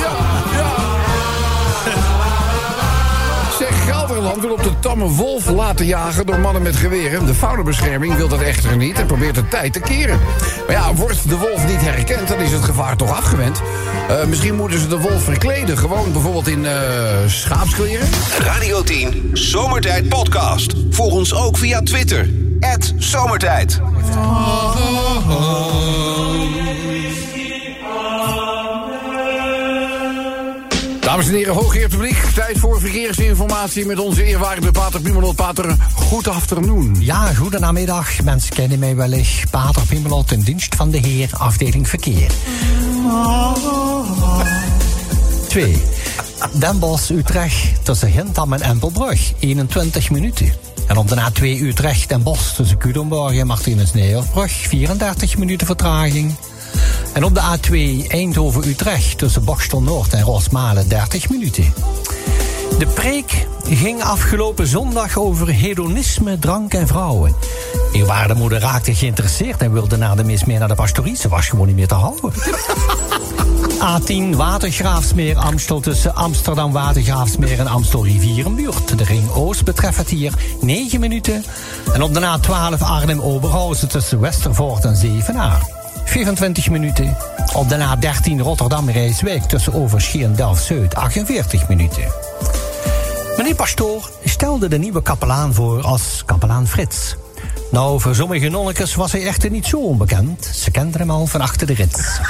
Ja, ja. Zeg, Gelderland wil op de tamme wolf laten jagen door mannen met geweren. De faunabescherming wil dat echter niet en probeert de tijd te keren. Maar ja, wordt de wolf niet herkend, dan is het gevaar toch afgewend. Eh, misschien moeten ze de wolf verkleden, gewoon bijvoorbeeld in eh, schaapskleren. Radio 10 Zomertijd Podcast. Volg ons ook via Twitter. Zomertijd. Dames en heren, hooggeëerd publiek. Tijd voor verkeersinformatie met onze eerwaarde Pater Pimelot. Pater, goed afternoon. Ja, goedenamiddag. Mensen kennen mij wellicht. Pater Pimmelot in dienst van de Heer, afdeling verkeer. 2. Den Bosch, Utrecht, tussen Hintam en Empelbrug, 21 minuten. En op de A2 Utrecht Den Bosch tussen Culemborg en Martinus Neerbrug, 34 minuten vertraging. En op de A2 Eindhoven-Utrecht tussen Bokstel Noord en Rosmalen 30 minuten. De preek ging afgelopen zondag over hedonisme, drank en vrouwen. Eerwaarde moeder raakte geïnteresseerd en wilde na de mis meer naar de pastorie. Ze was gewoon niet meer te houden. A10 Watergraafsmeer Amstel tussen Amsterdam Watergraafsmeer en Amstel Rivierenbuurt. De ring Oost betreft het hier 9 minuten. En op de A12 Arnhem Oberhausen tussen Westervoort en Zevenaar 24 minuten. Op de A13 Rotterdam Rijswijk tussen Overschie en Delft-Zuid 48 minuten. Meneer Pastoor stelde de nieuwe kapelaan voor als kapelaan Frits. Nou, voor sommige nonnekes was hij echter niet zo onbekend. Ze kenden hem al van achter de rit.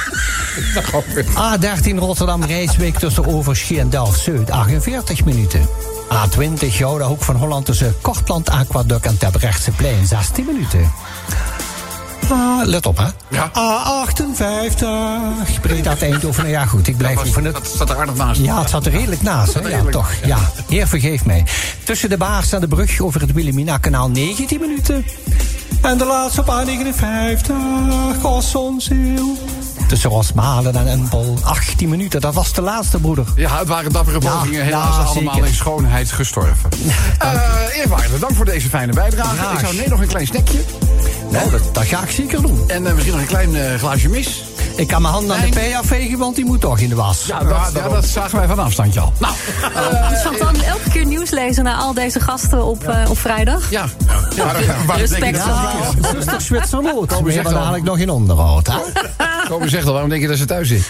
A13 Rotterdam Rijswijk tussen Overschie en Delft-Zuid 48 minuten. A20 Gouden Hoek van Holland tussen Kortland Aquaduct en Terbrechtseplein 16 minuten. Ah, let op, hè. Ja. A58. Breda Eindhoven. Nou ja, goed, ik blijf oefenen. dat staat er aardig naast. Ja, het zat er redelijk naast, hè? Ja, toch. Ja. Heer, vergeef mij. Tussen de Baars en de brug over het Wilhelmina-kanaal 19 minuten. En de laatste op A59, Gossonzeel. Tussen Rosmalen en Empel, 18 minuten. Dat was de laatste, broeder. Ja, het waren dappere Ja, pogingen. Helaas ja, allemaal zeker. in schoonheid gestorven. Eh eerwaarde, dank voor deze fijne bijdrage. Graag. Ik zou nee nog een klein snackje. Nou, dat, dat ga ik zeker doen. En eh, misschien nog een klein eh, glaasje mis. Ik kan mijn handen aan de pij afvegen, want die moet toch in de was. Ja, dat, ja, dat zagen wij van afstandje al. Nou, Chantal moet elke keer nieuws lezen naar al deze gasten op, op vrijdag. ja. Respect. Ja, zuster Zwitserloot. We zegt hebben al. dadelijk nog in onderhoud, hè? Komen zegt al, waarom denk je dat ze thuis zit?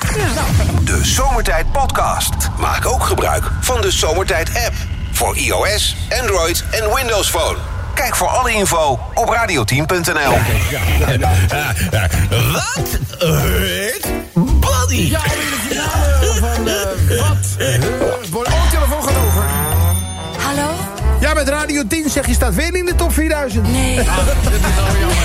De Zomertijd Podcast. Maak ook gebruik van de Zomertijd app. Voor iOS, Android en Windows Phone. Kijk voor alle info op radioteam.nl. Wat heet body? Ja, alweer de finale van eh, Wat. Oh, telefoon gaat over. Hallo? Ja, met Radio 10 zeg je staat weer in de top 4000. Nee. Dit is nou jammer.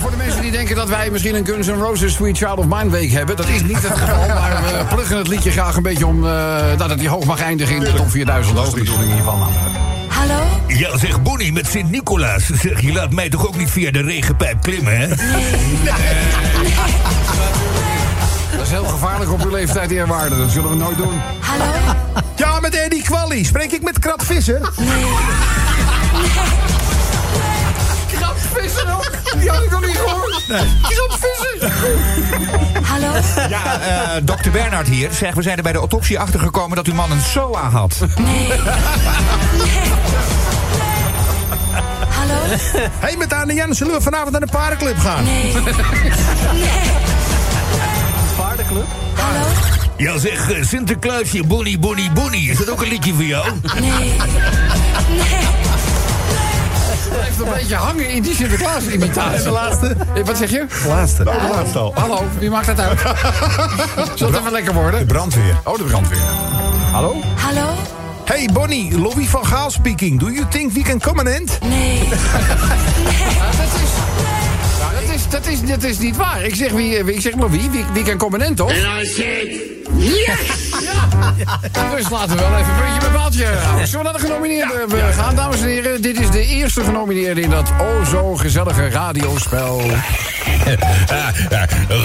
Voor de mensen die denken dat wij misschien een Guns N' Roses Sweet Child of Mine week hebben... dat is niet het geval, maar we pluggen het liedje graag een beetje om... eh, dat het die hoog mag eindigen in de top 4000. Dat is de bedoeling hiervan. Hallo? Ja, zeg Bonnie met Sint-Nicolaas. Zeg, je laat mij toch ook niet via de regenpijp klimmen, hè? Dat is heel gevaarlijk op uw leeftijd, eerwaarde. Dat zullen we nooit doen. Hallo? Ja, met Eddie Quali. Spreek ik met Krat Visser? Krabvisser ook? Die had ik nog niet gehoord. Krabvisser. Hallo? Ja, eh, dokter Bernhard hier. Zeg, we zijn er bij de autopsie achtergekomen dat uw man een SOA had. Hallo? Hé, met Anne Jan zullen we vanavond naar de paardenclub gaan? Nee. Paardenclub? Hallo? Ja, zeg eh, Sinterklaasje, Bonnie, Bonnie, Bonnie. Is dat ook een liedje voor jou? Nee. Blijft een beetje hangen in die Sinterklaas-imitatie. De laatste. Eh, Wat zeg je? De laatste. de laatste al. Hallo, wie maakt dat uit? Zal het even lekker worden? De brandweer. Oh, de brandweer. Hallo? Hallo? Hey Bonnie, Louis van Gaal speaking. Do you think we can come an end? Nee. Ja, dat is... Dat is, dat, is, dat is niet waar. Ik zeg, wie, ik zeg maar wie, wie, wie kan component, toch? En I said, yes! Ja. Dus laten we wel even een puntje bij paaltje. Zullen we naar de genomineerden eh, gaan, dames en heren? Dit is de eerste genomineerde in dat oh zo gezellige radiospel.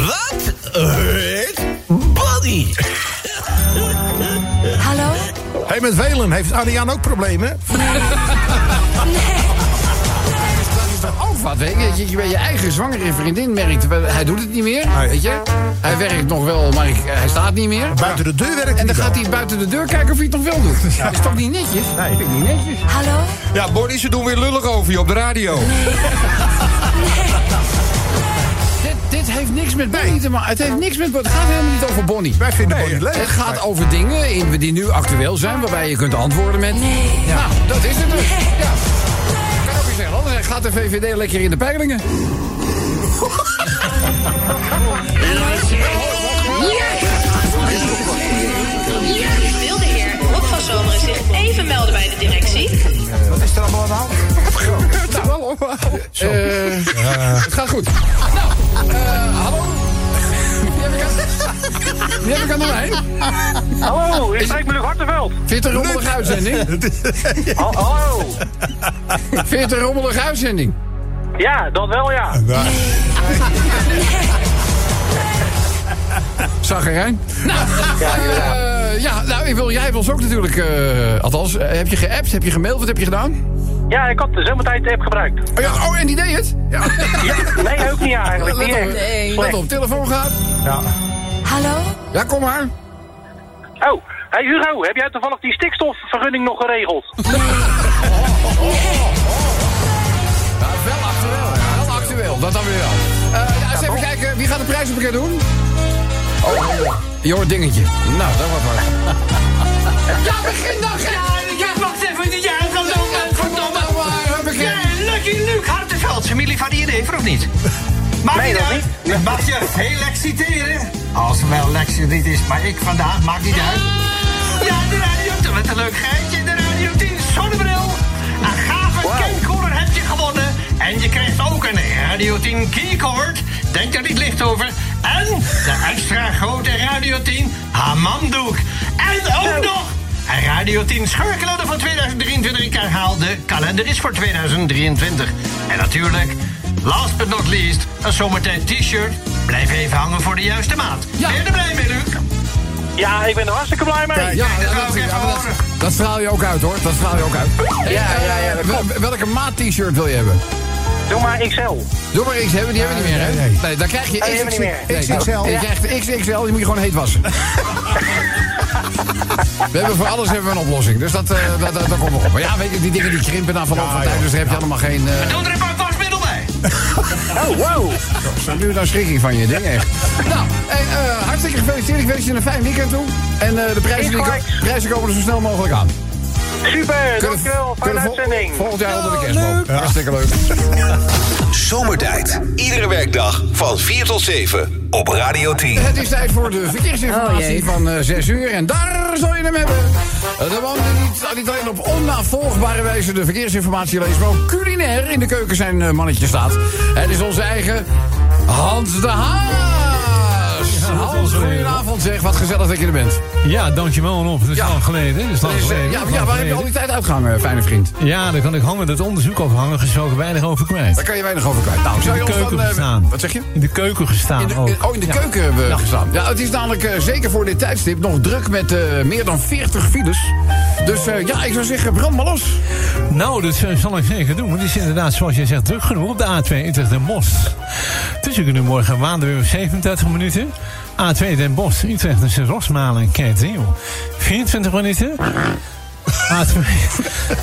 Wat heet body? Hey, met Welen. Heeft Adriaan ook problemen? Oh, wat weet je, je, je je eigen zwangere vriendin merkt, hij doet het niet meer, Nee. weet je? Hij werkt nog wel, maar ik- hij staat niet meer. Buiten de deur werkt hij En dan gaat hij buiten de deur kijken of hij het nog wel doet. Dat is toch niet netjes? Nee, vind ik niet netjes. Hallo? Ja, Bonnie, ze doen weer lullig over je op de radio. Dit, dit heeft niks met Bonnie te maken. Het heeft niks met. Het gaat helemaal niet over Bonnie. Wij vinden Bonnie leuk. Het gaat over dingen in, die nu actueel zijn, waarbij je kunt antwoorden met. Nee. Nou, dat is het dus. Ja. Ik kan ook niet zeggen, anders gaat de VVD lekker in de peilingen. even melden bij de directie? Wat is er allemaal aan de hand? Eh, Het gaat goed. Nou, eh, hallo. Wie heb ik aan, de lijn? Hallo, ik spreek met Luc Hartenveld. Vind je het een rommelige uitzending? Hal- Hallo. Vind je het een rommelige uitzending? Ja, dat wel ja. Zaggerijn? Nou, eh, ja, nou, ik wil, jij hebt ons ook natuurlijk, eh, althans, eh, heb je geappt, heb je gemaild, wat heb je gedaan? Ja, ik had de zomertijd app gebruikt. Oh, ja, oh en die deed het? Ja. Nee, ook niet eigenlijk. Let Niet op, echt. let op, telefoon gaat. Hallo? Ja, kom maar. Oh, hey Hugo, heb jij toevallig die stikstofvergunning nog geregeld? Ja, wel actueel, ja, wel actueel, dat dan weer wel. Eh, ja, kijken, wie gaat de prijzenpakket doen? Oh, hoort dingetje. Nou, dat wordt wat. Ja, begin dan, Gert! Ja, wacht even. Ja, verdomme, verdomme. begin. Ja, Lucky Luke Hartenveld. Familie van die idee, of niet? Mag Nee, niet dat uit. Mag je veel Lex citeren? Als er wel Lex er niet is, maar ik vandaag, maakt niet uit. Ja, de Radio 10, met een leuk geitje. De Radio 10 zonnebril. Een gave camcorder heb je gewonnen. En je krijgt ook een Radio 10 keycord. Denk er niet licht over. En de extra grote Radio 10 hamamdoek. En ook nog een Radio 10 scheurkalender van 2023 ik herhaal, de kalender is voor 2023. En natuurlijk, last but not least, een zomertijd t-shirt. Blijf even hangen voor de juiste maat. Ben je er blij mee, Luc? Ja, ik ben er hartstikke blij mee. Ja, dat dat, wou ik even ja, dat- horen. dat straal je ook uit, hoor. Dat straal je ook uit. Ja, ja, ja, welke maat t-shirt wil je hebben? Doe maar XL. Doe maar X hebben, die hebben we niet meer, hè? nee, nee. Nee, dan krijg je Oh, meer. Nee, XXL. Je krijgt XXL, die moet je gewoon heet wassen. We hebben voor alles hebben we een oplossing, dus dat, eh dat, dat, dat komt nog op. Maar ja, weet je, die dingen die krimpen na verloop van tijd, dus daar heb je allemaal geen... eh Doe er een paar wasmiddel bij. Oh, wow. Zo, nu dan schrik ik van je ding, echt. Nou, hey, eh, hartstikke gefeliciteerd. Ik wens je een fijn weekend toe. En eh, de prijzen, die, prijzen komen er zo snel mogelijk aan. Super, dankjewel. Fijne uitzending. volgend jaar onder de kerstboom. Hartstikke leuk. Zomertijd. Iedere werkdag van 4 tot 7 op Radio 10. Het is tijd voor de Oh, verkeersinformatie jee. van eh 6 uur. En daar zal je hem hebben. Eh, de man die niet, niet alleen op onnavolgbare wijze de verkeersinformatie leest... maar ook culinair in de keuken zijn eh, mannetje staat. Het is onze eigen Hans de Haas. Hans, goedenavond zeg. Wat gezellig dat je er bent. Ja, dankjewel op. Dat is Ja. lang geleden. Is lang eh, geleden. ja, ja, waar heb je al geleden. die tijd uitgehangen, fijne vriend? Ja, daar kan ik hangen. Dat onderzoek over hangen gesproken weinig over kwijt. Daar kan je weinig over kwijt. Nou, zou je ons keuken dan... eh, gestaan. wat zeg je? In de keuken gestaan In de, ook. in- oh, in de Ja. keuken hebben we Ja. gestaan. Ja, het is namelijk eh, zeker voor dit tijdstip nog druk met eh, meer dan 40 files. Dus eh, ja, ik zou zeggen, brand maar los. Nou, dat eh, zal ik zeker doen. Want het is inderdaad, zoals jij zegt, druk genoeg op de A2 Utrecht en Bos. Tussen kunnen morgen en Waandenburg 37 minuten. A2 Den Bosch, Utrecht tussen Rosmalen en Kerkdriel. 24 minuten. A2,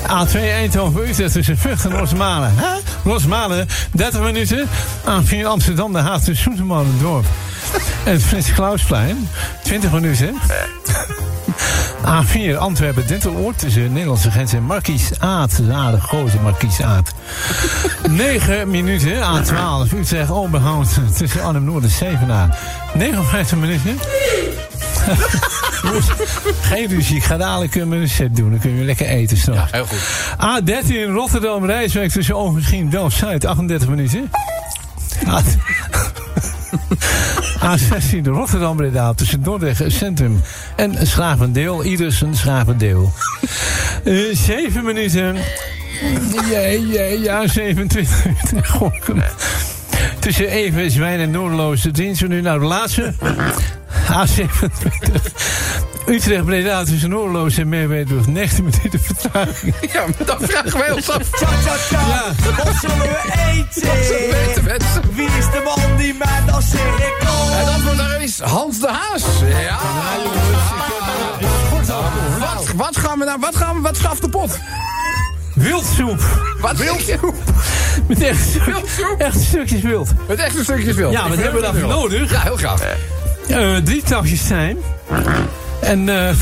A2 Eindhoven Utrecht tussen Vught en Rosmalen. Rosmalen, 30 minuten. A4 Amsterdam, de Haag tussen Soeterman en Dorp. En het Frits Klausplein, 20 minuten. A4 Antwerpen Dinteloord tussen Nederlandse grens en Markies Aad. Ja, de grote Markies Aad. 9 minuten. A12 Utrecht Oberhout tussen Arnhem Noord en Zevenaar. 59 minuten. Geen ruzie, ik ga dadelijk een recept doen. Dan kun je lekker eten straks. Heel goed. A13 Rotterdam Rijswijk tussen Overschien Delft Zuid. 38 minuten. A- A16 de Rotterdam Breda tussen Dordrecht Centrum en Schavendeel. Iedersen Schavendeel. Eh 7 minuten. Jee, jee, ja, 27 minuten. Gorkum. Tussen Even, Zwijn en Noordeloos. De dienst nu naar de laatste. A27. Utrecht Breda tussen Noordeloos en Merwedebrug. 19 minuten vertraging. Ja, maar dan vragen wij ons af. Ja. Wat zullen we eten? Weten mensen. Wie is de man die mij dan cirkel? En dat wordt daar is Hans de Haas. Ja. Wat, wat gaan we nou, wat gaan we, wat schaft de pot? Wildsoep. Wat Wildsoep. Met echt, Wildsoep? echt stukjes wild. Met echte stukjes wild. Ja, wat Ik hebben we daarvoor nodig? Ja, heel graag. Eh, drie takjes zijn. En eh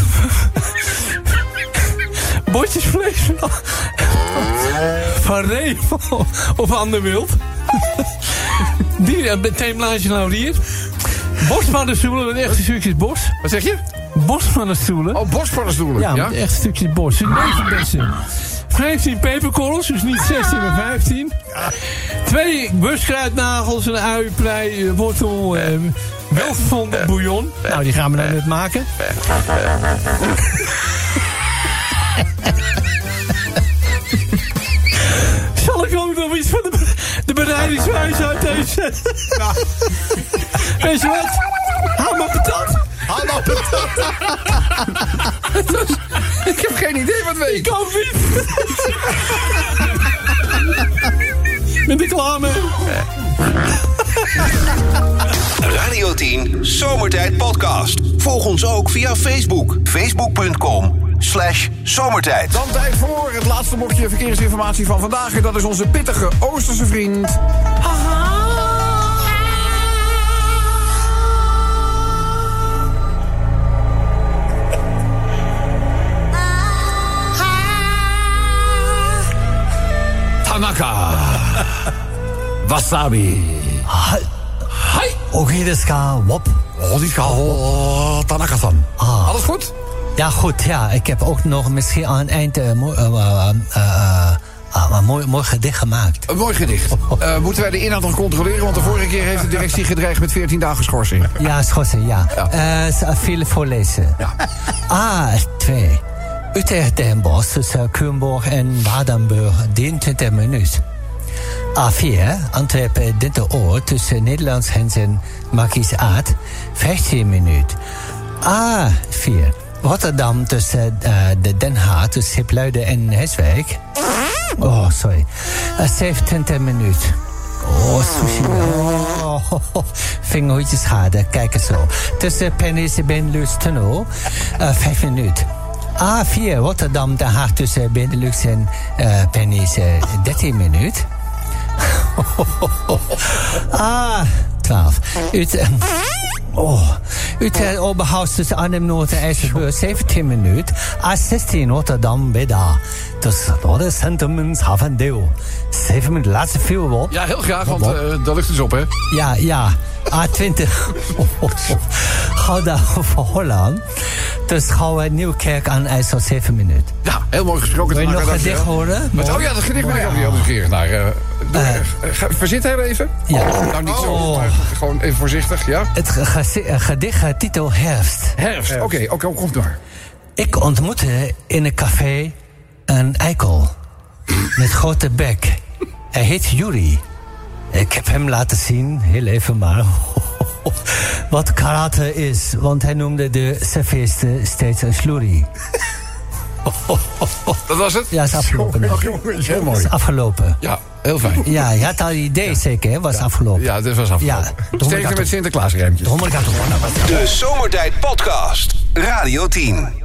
bordjes vlees van, van ree of ander wild. Die meteen blaadje laurier. Bospaddenstoelen met echte stukjes bos. Wat zeg je? Bospaddenstoelen. Oh, bospaddenstoelen. Ja, Ja. met echte stukjes bos. Dus negen bessen. 15 peperkorrels, dus niet 16, maar 15. Twee buskruidnagels, een ui, prei, eh, wortel, eh, welgevonden bouillon. Nou, die gaan we nou net maken. Zal ik ook nog iets van de, de bereidingswijze uit deze zetten? Weet je wat? Haal maar patat. Haal maar patat. Ik heb geen idee wat weet. Ik ook niet. Ben ik klaar mee? Radio 10 Zomertijd Podcast. Volg ons ook via Facebook. Facebook.com slash zomertijd. Dan tijd voor het laatste blokje verkeersinformatie van vandaag. En dat is onze pittige Oosterse vriend. Aha. Tanaka. Wasabi. Ah, Oké, ga wop. Oh, Tanaka-san. Ah. Alles goed? Ja, goed. Ja, ik heb ook nog misschien aan het eind mooi, eh, eh, eh, een mooi, mooi gedicht gemaakt. Een mooi gedicht. Moeten wij de inhoud nog controleren? Want de vorige keer heeft de directie gedreigd met 14 dagen schorsing. Ja, schorsen, ja. Z- veel voorlezen. Ja. A2. Utrecht Den Bosch tussen Culemborg en Waardenburg 23 minuten. A4. Antwerpen Dinteroor tussen Nederlands en Markies Aard 15 minuten. A4. Rotterdam tussen eh, de Den Haag tussen Schipluiden en Heswijk. Oh, sorry. Uh, 27 minuten. Oh, sushi. Oh, vingerhoedjes schade. Kijk eens zo. Tussen Pennis en Benelux Tunnel. Uh, vijf minuten. A4 Rotterdam, Den Haag tussen Benelux en uh, Pennis. Uh, 13 minuten. ah, 12. Ut oh. Utrecht Oberhaus tussen Arnhem Noord en IJsselburg 17 minuten. A16 Rotterdam Breda. Tussen Noordercentrum en Havendeel. 7 minuten. Laatste veel op. Ja, heel graag, want uh, daar ligt dus op, hè? Ja, ja. A20. Gouda voor Holland. Dus Gouwen Nieuwkerk aan IJssel 7 minuten. Ja, heel mooi gesproken. Wil je nog een gedicht horen? Oh ja, dat gedicht ben ik ook heel nieuwsgierig naar. Uh, uh, verzit heel even. Ja. Oh, nou, niet zo, oh. maar gewoon even voorzichtig, ja? Het gedicht titel Herfst. Herfst, oké, oké, okay, okay, komt door. Ik ontmoette in een café een eikel. met grote bek. Hij heet Yuri. Ik heb hem laten zien, heel even maar, wat karate is. Want hij noemde de serveerster steeds een slurry. Dat was het? Ja, is afgelopen. Heel mooi. Is afgelopen. Ja, heel fijn. Ja, je had al een idee ja. zeker, hè? Was ja. afgelopen. Ja, dit was afgelopen. Ja, Sterkte met Sinterklaasrijmpjes. De Zomertijd Podcast. Radio 10.